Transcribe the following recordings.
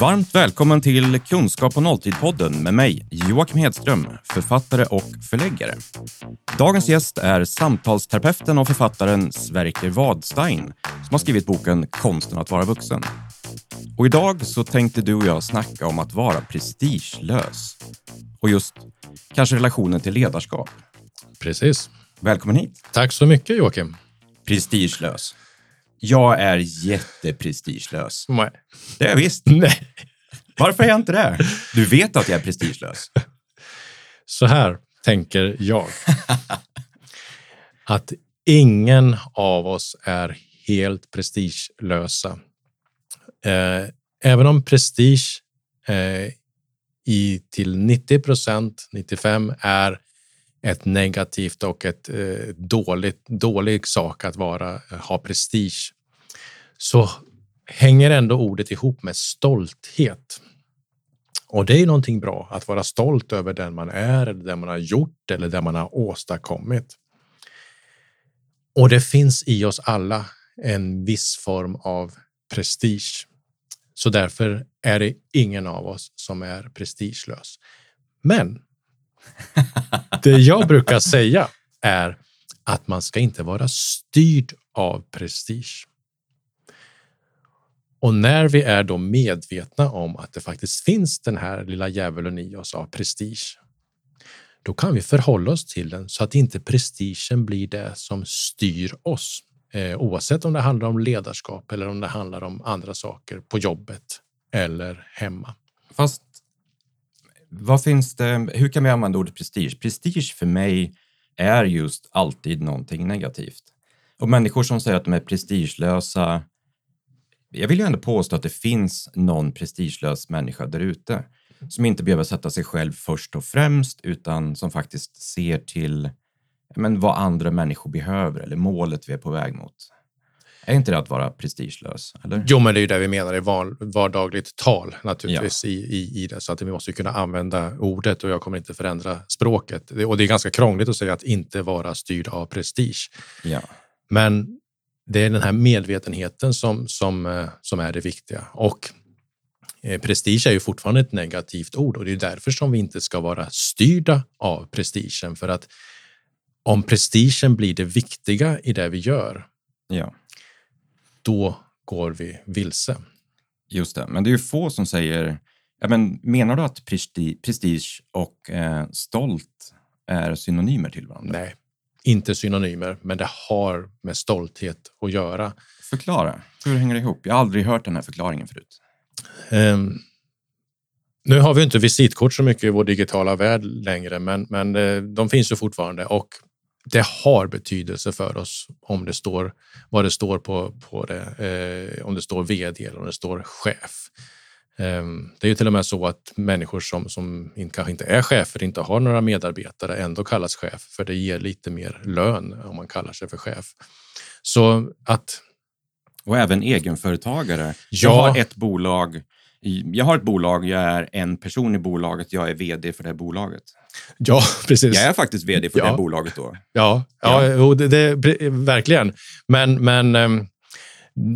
Varmt välkommen till Kunskap och nolltid-podden med mig, Joakim Hedström, författare och förläggare. Dagens gäst är samtalsterapeuten och författaren Sverker Wadstein som har skrivit boken Konsten att vara vuxen. Och idag så tänkte du och jag snacka om att vara prestigelös och just kanske relationen till ledarskap. Precis. Välkommen hit. Tack så mycket Joakim. Prestigelös. Jag är jätteprestigelös. Nej. Det är jag visst. Nej. Varför är jag inte det? Du vet att jag är prestigelös. Så här tänker jag. Att ingen av oss är helt prestigelösa. Eh, även om prestige eh, i till 90 procent, 95 är ett negativt och ett eh, dåligt, dålig sak att vara, eh, ha prestige, så hänger ändå ordet ihop med stolthet. Och det är någonting bra att vara stolt över den man är, eller det man har gjort eller det man har åstadkommit. Och det finns i oss alla en viss form av prestige. Så därför är det ingen av oss som är prestigelös. Men det jag brukar säga är att man ska inte vara styrd av prestige. Och när vi är då medvetna om att det faktiskt finns den här lilla djävulen i oss av prestige, då kan vi förhålla oss till den så att inte prestigen blir det som styr oss. Eh, oavsett om det handlar om ledarskap eller om det handlar om andra saker på jobbet eller hemma. Fast vad finns det, hur kan vi använda ordet prestige? Prestige för mig är just alltid någonting negativt. Och människor som säger att de är prestigelösa, jag vill ju ändå påstå att det finns någon prestigelös människa där ute som inte behöver sätta sig själv först och främst utan som faktiskt ser till men, vad andra människor behöver eller målet vi är på väg mot. Är inte det att vara prestigelös? Eller? Jo, men det är ju det vi menar i vardagligt tal naturligtvis ja. i, i, i det. Så att vi måste kunna använda ordet och jag kommer inte förändra språket. Och det är ganska krångligt att säga att inte vara styrd av prestige. Ja. Men det är den här medvetenheten som, som, eh, som är det viktiga. Och eh, prestige är ju fortfarande ett negativt ord och det är därför som vi inte ska vara styrda av prestigen. För att om prestigen blir det viktiga i det vi gör, ja då går vi vilse. Just det, men det är ju få som säger, ja, men menar du att prestige och eh, stolt är synonymer till varandra? Nej, inte synonymer, men det har med stolthet att göra. Förklara, hur hänger det ihop? Jag har aldrig hört den här förklaringen förut. Um, nu har vi inte visitkort så mycket i vår digitala värld längre, men, men eh, de finns ju fortfarande och det har betydelse för oss om det står vad det står på, på det, eh, om det står vd eller om det står chef. Eh, det är ju till och med så att människor som, som inte, kanske inte är chefer, inte har några medarbetare, ändå kallas chef, för det ger lite mer lön om man kallar sig för chef. Så att... Och även egenföretagare. Ja. Jag har ett bolag jag har ett bolag, jag är en person i bolaget, jag är vd för det bolaget. Ja, precis. Jag är faktiskt vd för ja. det bolaget då. Ja, ja, ja. Det, det, verkligen. Men, men ehm,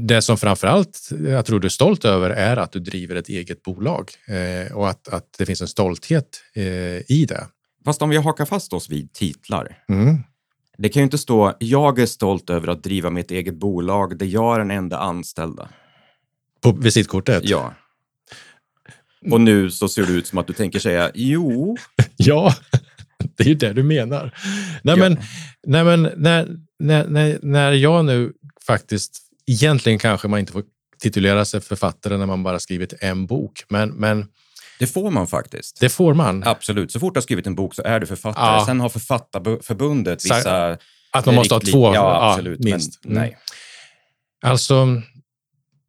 det som framför allt jag tror du är stolt över är att du driver ett eget bolag eh, och att, att det finns en stolthet eh, i det. Fast om vi hakar fast oss vid titlar. Mm. Det kan ju inte stå “Jag är stolt över att driva mitt eget bolag där jag är den enda anställda”. På visitkortet? Ja. Och nu så ser det ut som att du tänker säga jo. ja, det är ju det du menar. Nej, ja. men, nej, men när, när, när jag nu faktiskt, egentligen kanske man inte får titulera sig författare när man bara skrivit en bok, men, men det får man faktiskt. Det får man. Absolut. Så fort du har skrivit en bok så är du författare. Ja. Sen har Författarförbundet vissa... Att man måste ha två? Ja, absolut. Ja, minst. Men, nej. Alltså,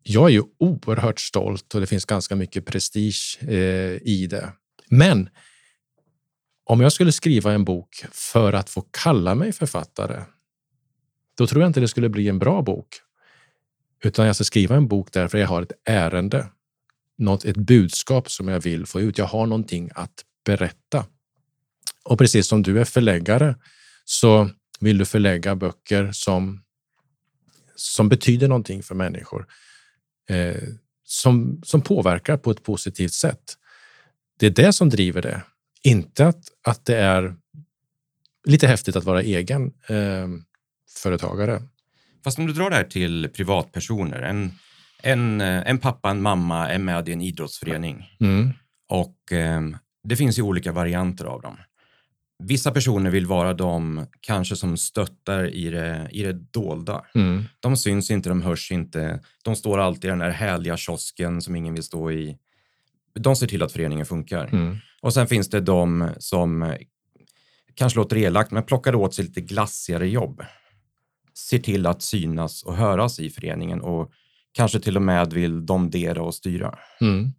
jag är ju oerhört stolt och det finns ganska mycket prestige eh, i det. Men om jag skulle skriva en bok för att få kalla mig författare, då tror jag inte det skulle bli en bra bok. Utan jag ska skriva en bok därför jag har ett ärende, något, ett budskap som jag vill få ut. Jag har någonting att berätta. Och precis som du är förläggare så vill du förlägga böcker som, som betyder någonting för människor. Eh, som, som påverkar på ett positivt sätt. Det är det som driver det. Inte att, att det är lite häftigt att vara egen eh, företagare. Fast om du drar det här till privatpersoner. En, en, eh, en pappa, en mamma är med i en idrottsförening Mm. och eh, det finns ju olika varianter av dem. Vissa personer vill vara de kanske som stöttar i det, i det dolda. Mm. De syns inte, de hörs inte. De står alltid i den där härliga kiosken som ingen vill stå i. De ser till att föreningen funkar. Mm. Och sen finns det de som kanske låter elakt, men plockar åt sig lite glassigare jobb. Ser till att synas och höras i föreningen och kanske till och med vill domdera och styra. Mm.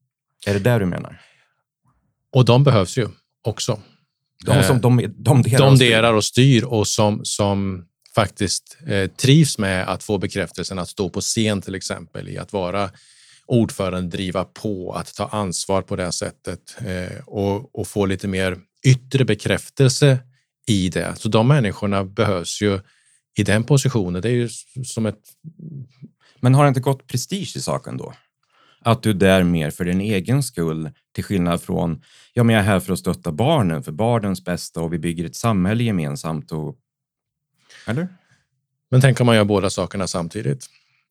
Är det där du menar? Och de behövs ju också. De som de, domderar och styr. domderar och styr och som, som faktiskt eh, trivs med att få bekräftelsen att stå på scen till exempel i att vara ordförande, driva på, att ta ansvar på det sättet eh, och, och få lite mer yttre bekräftelse i det. Så de människorna behövs ju i den positionen. Det är ju som ett... Men har det inte gått prestige i saken då? Att du är där mer för din egen skull, till skillnad från, ja men jag är här för att stötta barnen, för barnens bästa och vi bygger ett samhälle gemensamt och... Eller? Men tänk om man gör båda sakerna samtidigt.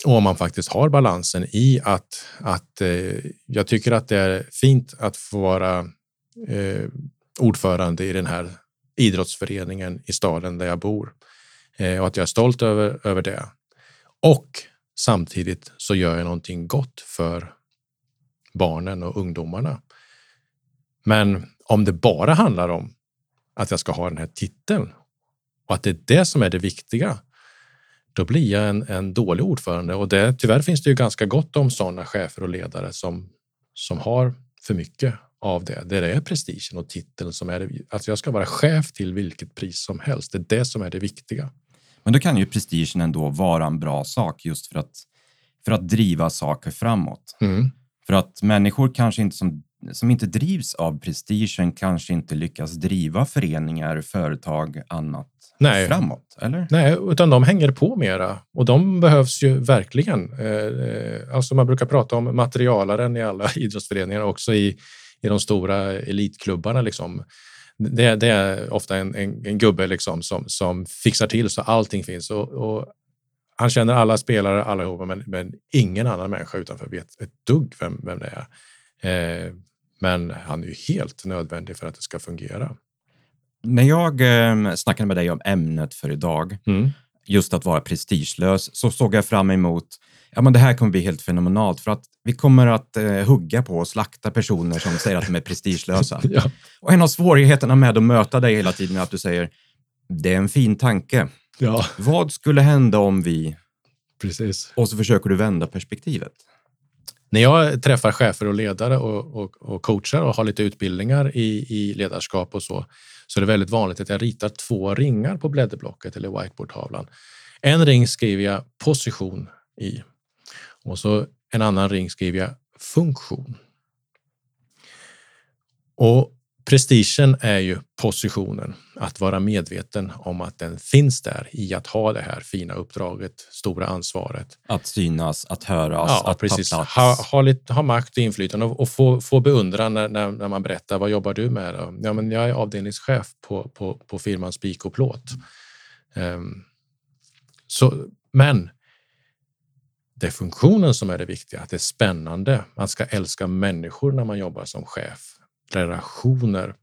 Och om man faktiskt har balansen i att, att eh, jag tycker att det är fint att få vara eh, ordförande i den här idrottsföreningen i staden där jag bor eh, och att jag är stolt över, över det. Och samtidigt så gör jag någonting gott för barnen och ungdomarna. Men om det bara handlar om att jag ska ha den här titeln och att det är det som är det viktiga, då blir jag en, en dålig ordförande. Och det, tyvärr finns det ju ganska gott om sådana chefer och ledare som, som har för mycket av det. Det är prestigen och titeln som är det. Alltså jag ska vara chef till vilket pris som helst. Det är det som är det viktiga. Men då kan ju prestigen ändå vara en bra sak just för att, för att driva saker framåt. Mm. För att människor kanske inte som, som inte drivs av prestigen kanske inte lyckas driva föreningar, företag, annat Nej. framåt, eller? Nej, utan de hänger på mera och de behövs ju verkligen. Eh, Alltså man brukar prata om materialaren i alla idrottsföreningar, också i, i de stora elitklubbarna. Liksom. Det, det är ofta en, en, en gubbe liksom som, som fixar till så allting finns. Och, och han känner alla spelare allihopa, men, men ingen annan människa utanför vet ett dugg vem, vem det är. Eh, men han är ju helt nödvändig för att det ska fungera. När jag eh, snackade med dig om ämnet för idag, Mm. just att vara prestigelös, så såg jag fram emot Ja, men det här kommer bli helt fenomenalt för att vi kommer att eh, hugga på och slakta personer som säger att de är prestigelösa. Ja. Och en av svårigheterna med att möta dig hela tiden är att du säger det är en fin tanke. ja, Vad skulle hända om vi... precis. Och så försöker du vända perspektivet. När jag träffar chefer och ledare och, och, och coachar och har lite utbildningar i, i ledarskap och så, så är det väldigt vanligt att jag ritar två ringar på blädderblocket eller whiteboardtavlan. En ring skriver jag position i och så en annan ring skriver jag funktion. Och prestigen är ju positionen, att vara medveten om att den finns där i att ha det här fina uppdraget, stora ansvaret. Att synas, att höras, Ja, att precis. ta plats. Ha, ha, lite, ha makt och inflytande och, och få, få beundran när, när, när man berättar vad jobbar du med? Då? Ja, men jag är avdelningschef på, på, på firman Spik och Plåt. Ehm, så, men det är funktionen som är det viktiga, att det är spännande. Man ska älska människor när man jobbar som chef. Relationer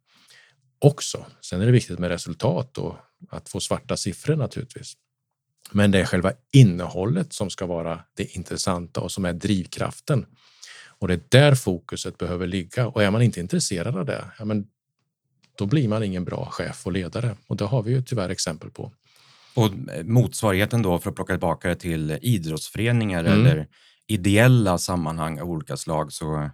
också. Sen är det viktigt med resultat och att få svarta siffror naturligtvis. Men det är själva innehållet som ska vara det intressanta och som är drivkraften. Och det är där fokuset behöver ligga. Och är man inte intresserad av det, ja, men då blir man ingen bra chef och ledare. Och det har vi ju tyvärr exempel på. Och motsvarigheten då, för att plocka tillbaka det till idrottsföreningar Mm. eller ideella sammanhang av olika slag. Så,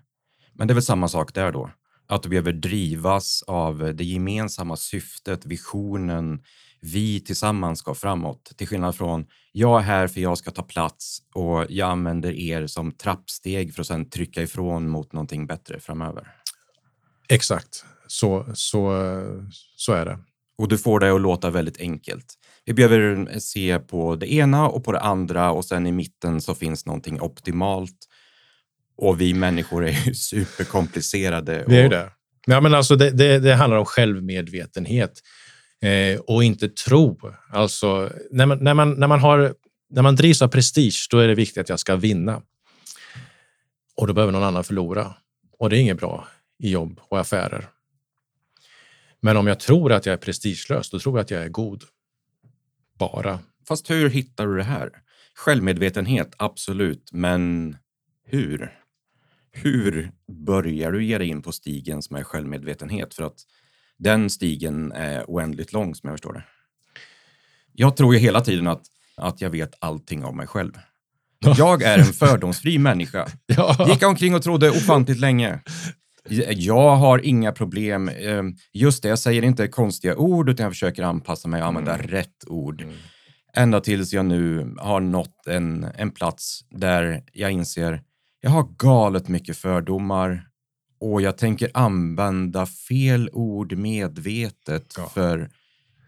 men det är väl samma sak där då. Att du behöver drivas av det gemensamma syftet, visionen. Vi tillsammans ska framåt. Till skillnad från jag är här för jag ska ta plats och jag använder er som trappsteg för att sedan trycka ifrån mot någonting bättre framöver. Exakt, så, så, så är det. Och du får det att låta väldigt enkelt. Vi behöver se på det ena och på det andra och sen i mitten så finns någonting optimalt. Och vi människor är ju superkomplicerade. Vi är ju och- det. Ja, men alltså det, det, det handlar om självmedvetenhet eh, och inte tro. Alltså, när, man, när, man, när, man har, när man drivs av prestige, då är det viktigt att jag ska vinna. Och då behöver någon annan förlora. Och det är inget bra i jobb och affärer. Men om jag tror att jag är prestigelös, då tror jag att jag är god. Bara. Fast hur hittar du det här? Självmedvetenhet, absolut, men hur? Hur börjar du ge dig in på stigen som är självmedvetenhet? För att den stigen är oändligt lång som jag förstår det. Jag tror ju hela tiden att, att jag vet allting om mig själv. Jag är en fördomsfri människa. Gick omkring och trodde ofantligt länge. Jag har inga problem. Eh, Just det, jag säger inte konstiga ord utan jag försöker anpassa mig och använda Mm. rätt ord. Mm. Ända tills jag nu har nått en, en plats där jag inser jag har galet mycket fördomar och jag tänker använda fel ord medvetet Ja. för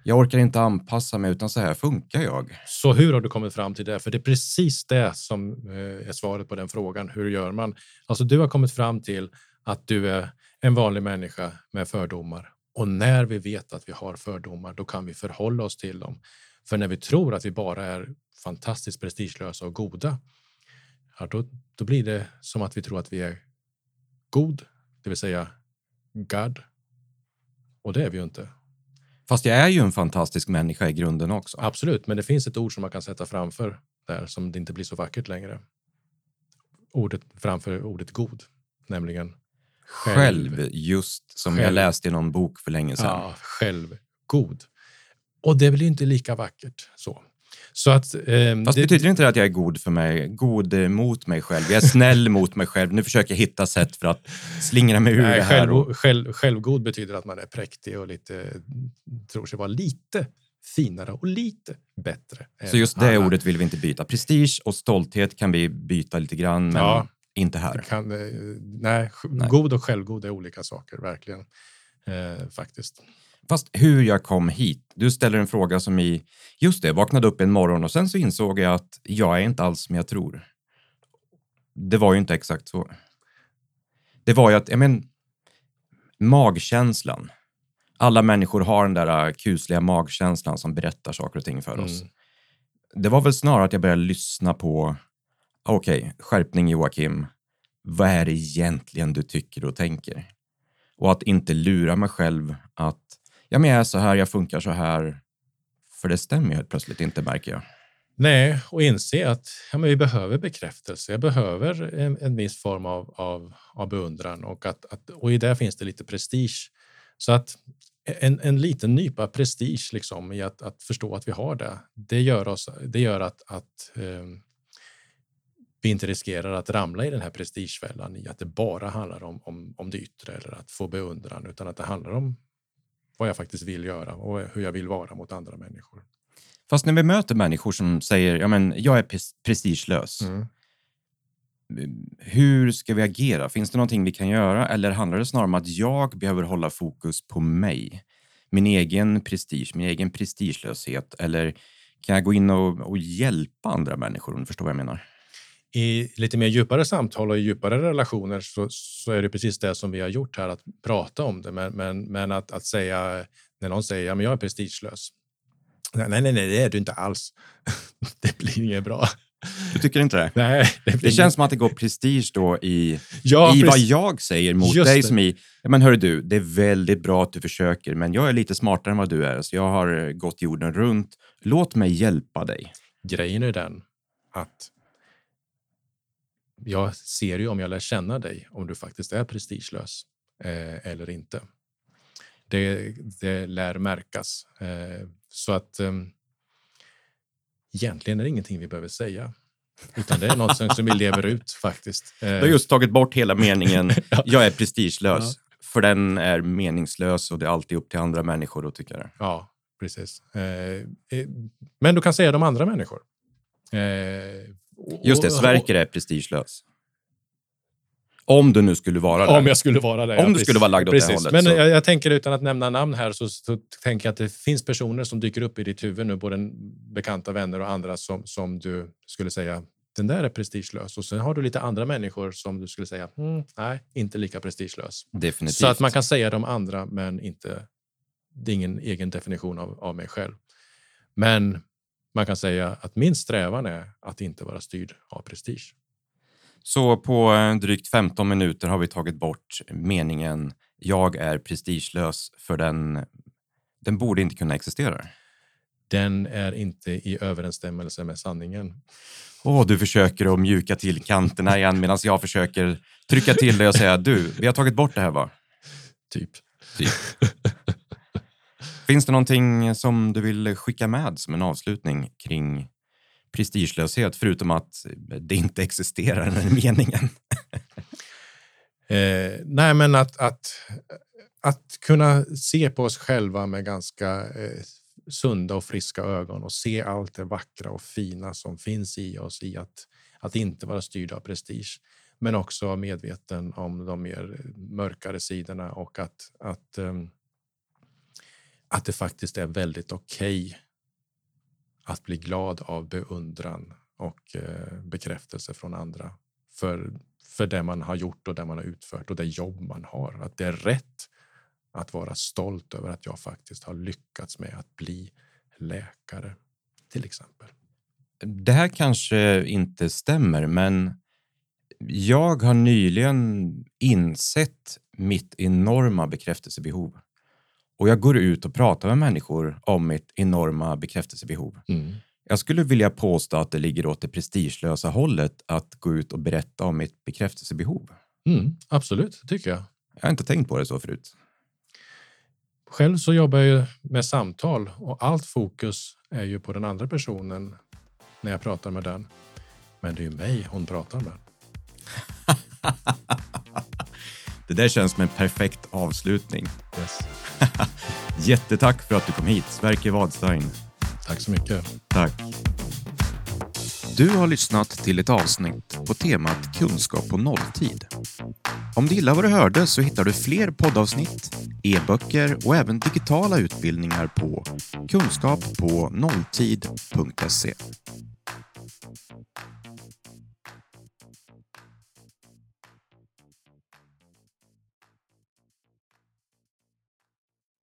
jag orkar inte anpassa mig utan så här funkar jag. Så hur har du kommit fram till det? För det är precis det som eh, är svaret på den frågan. Hur gör man? Alltså, du har kommit fram till att du är en vanlig människa med fördomar. Och när vi vet att vi har fördomar, då kan vi förhålla oss till dem. För när vi tror att vi bara är fantastiskt prestigelösa och goda, ja, då, då blir det som att vi tror att vi är god, det vill säga God. Och det är vi ju inte. Fast jag är ju en fantastisk människa i grunden också. Absolut, men det finns ett ord som man kan sätta framför där som det inte blir så vackert längre. Ordet framför ordet god, nämligen Själv, just som jag Själv. läste i någon bok för länge sedan. Ja, självgod. Och det blir ju inte lika vackert så. Så att... ehm, Fast det, betyder inte det att jag är god för mig, god eh, mot mig själv? Jag är snäll mot mig själv. Nu försöker jag hitta sätt för att slingra mig ur nej, det här. Och, själv, själv, självgod betyder att man är präktig och lite, tror sig vara lite finare och lite bättre. så just det alla. ordet vill vi inte byta. Prestige och stolthet kan vi byta lite grann, men Ja. inte här. Kan, eh, nej, Nej. god och självgod är olika saker, verkligen. Eh, faktiskt. Fast hur jag kom hit. Du ställer en fråga som i, just det, vaknade upp en morgon och sen så insåg jag att jag är inte alls som jag tror. Det var ju inte exakt så. Det var ju att, jag men, magkänslan. Alla människor har den där äh, kusliga magkänslan som berättar saker och ting för oss. Mm. Det var väl snarare att jag började lyssna på, okej, skärpning Joakim. Vad är det egentligen du tycker och tänker? Och att inte lura mig själv att ja, men jag är så här, jag funkar så här. För det stämmer ju helt plötsligt inte märker jag. Nej, och inse att ja, men vi behöver bekräftelse. Jag behöver en, en viss form av, av, av beundran och, att, att, och i det finns det lite prestige. Så att en, en liten nypa prestige liksom, i att, att förstå att vi har det, det gör, oss, det gör att, att eh, vi inte riskerar att ramla i den här prestigefällan i att det bara handlar om, om, om det yttre eller att få beundran, utan att det handlar om vad jag faktiskt vill göra och hur jag vill vara mot andra människor. Fast när vi möter människor som säger ja, men jag är pres- prestigelös. Mm. Hur ska vi agera? Finns det någonting vi kan göra? Eller handlar det snarare om att jag behöver hålla fokus på mig? Min egen prestige, min egen prestigelöshet? Eller kan jag gå in och, och hjälpa andra människor om du förstår vad jag menar? I lite mer djupare samtal och i djupare relationer så, så är det precis det som vi har gjort här, att prata om det. Men, men, men att, att säga, när någon säger ja, men jag är prestigelös. Nej, nej, nej, det är du inte alls. det blir inget bra. Du tycker inte det? Nej, det, Det känns som att det går prestige då i, ja, i vad jag säger mot Just dig det. som i, men hörru du, det är väldigt bra att du försöker, men jag är lite smartare än vad du är, så jag har gått jorden runt. Låt mig hjälpa dig. Grejen är den att jag ser ju om jag lär känna dig om du faktiskt är prestigelös eh, eller inte. Det, det lär märkas. Eh, så att eh, egentligen är det ingenting vi behöver säga. Utan det är något som vi lever ut faktiskt. Eh, Du har just tagit bort hela meningen, Ja. jag är prestigelös. För den är meningslös och det är alltid upp till andra människor att tycka det. Ja, precis. Eh, eh, men du kan säga de andra människor. Just det, Sverker är prestigelös. Om du nu skulle vara det. Om jag skulle vara det. Om du skulle vara lagd åt det Precis. hållet, Men jag, jag tänker utan att nämna namn här så, så tänker jag att det finns personer som dyker upp i ditt huvud nu, både bekanta vänner och andra som, som du skulle säga den där är prestigelös. Och sen har du lite andra människor som du skulle säga, mm, nej, inte lika prestigelös. Definitivt. Så att man kan säga de andra, men inte, det är ingen egen definition av, av mig själv. Men man kan säga att min strävan är att inte vara styrd av prestige. Så på eh, drygt 15 minuter har vi tagit bort meningen jag är prestigelös för den, den borde inte kunna existera. Den är inte i överensstämmelse med sanningen. Åh, du försöker att mjuka till kanterna igen medan jag försöker trycka till dig och säga du, vi har tagit bort det här va? Typ. typ. Finns det någonting som du vill skicka med som en avslutning kring prestigelöshet, förutom att det inte existerar, den meningen? eh, nej, men att, att, att kunna se på oss själva med ganska eh, sunda och friska ögon och se allt det vackra och fina som finns i oss i att, att inte vara styrd av prestige, men också medveten om de mer mörkare sidorna och att, att, um, att det faktiskt är väldigt okej okay att bli glad av beundran och eh, bekräftelse från andra för, för det man har gjort och det man har utfört och det jobb man har. Att det är rätt att vara stolt över att jag faktiskt har lyckats med att bli läkare, till exempel. Det här kanske inte stämmer, men jag har nyligen insett mitt enorma bekräftelsebehov. Och jag går ut och pratar med människor om mitt enorma bekräftelsebehov. Mm. Jag skulle vilja påstå att det ligger åt det prestigelösa hållet att gå ut och berätta om mitt bekräftelsebehov. Mm, absolut, tycker jag. Jag har inte tänkt på det så förut. Själv så jobbar jag med samtal och allt fokus är ju på den andra personen när jag pratar med den. Men det är ju mig hon pratar med. det där känns som en perfekt avslutning. Yes. Jättetack för att du kom hit, Sverker Wadstein. Tack så mycket. Tack. Du har lyssnat till ett avsnitt på temat kunskap på nolltid. Om du gillar vad du hörde så hittar du fler poddavsnitt, e-böcker och även digitala utbildningar på kunskap på nolltid.se.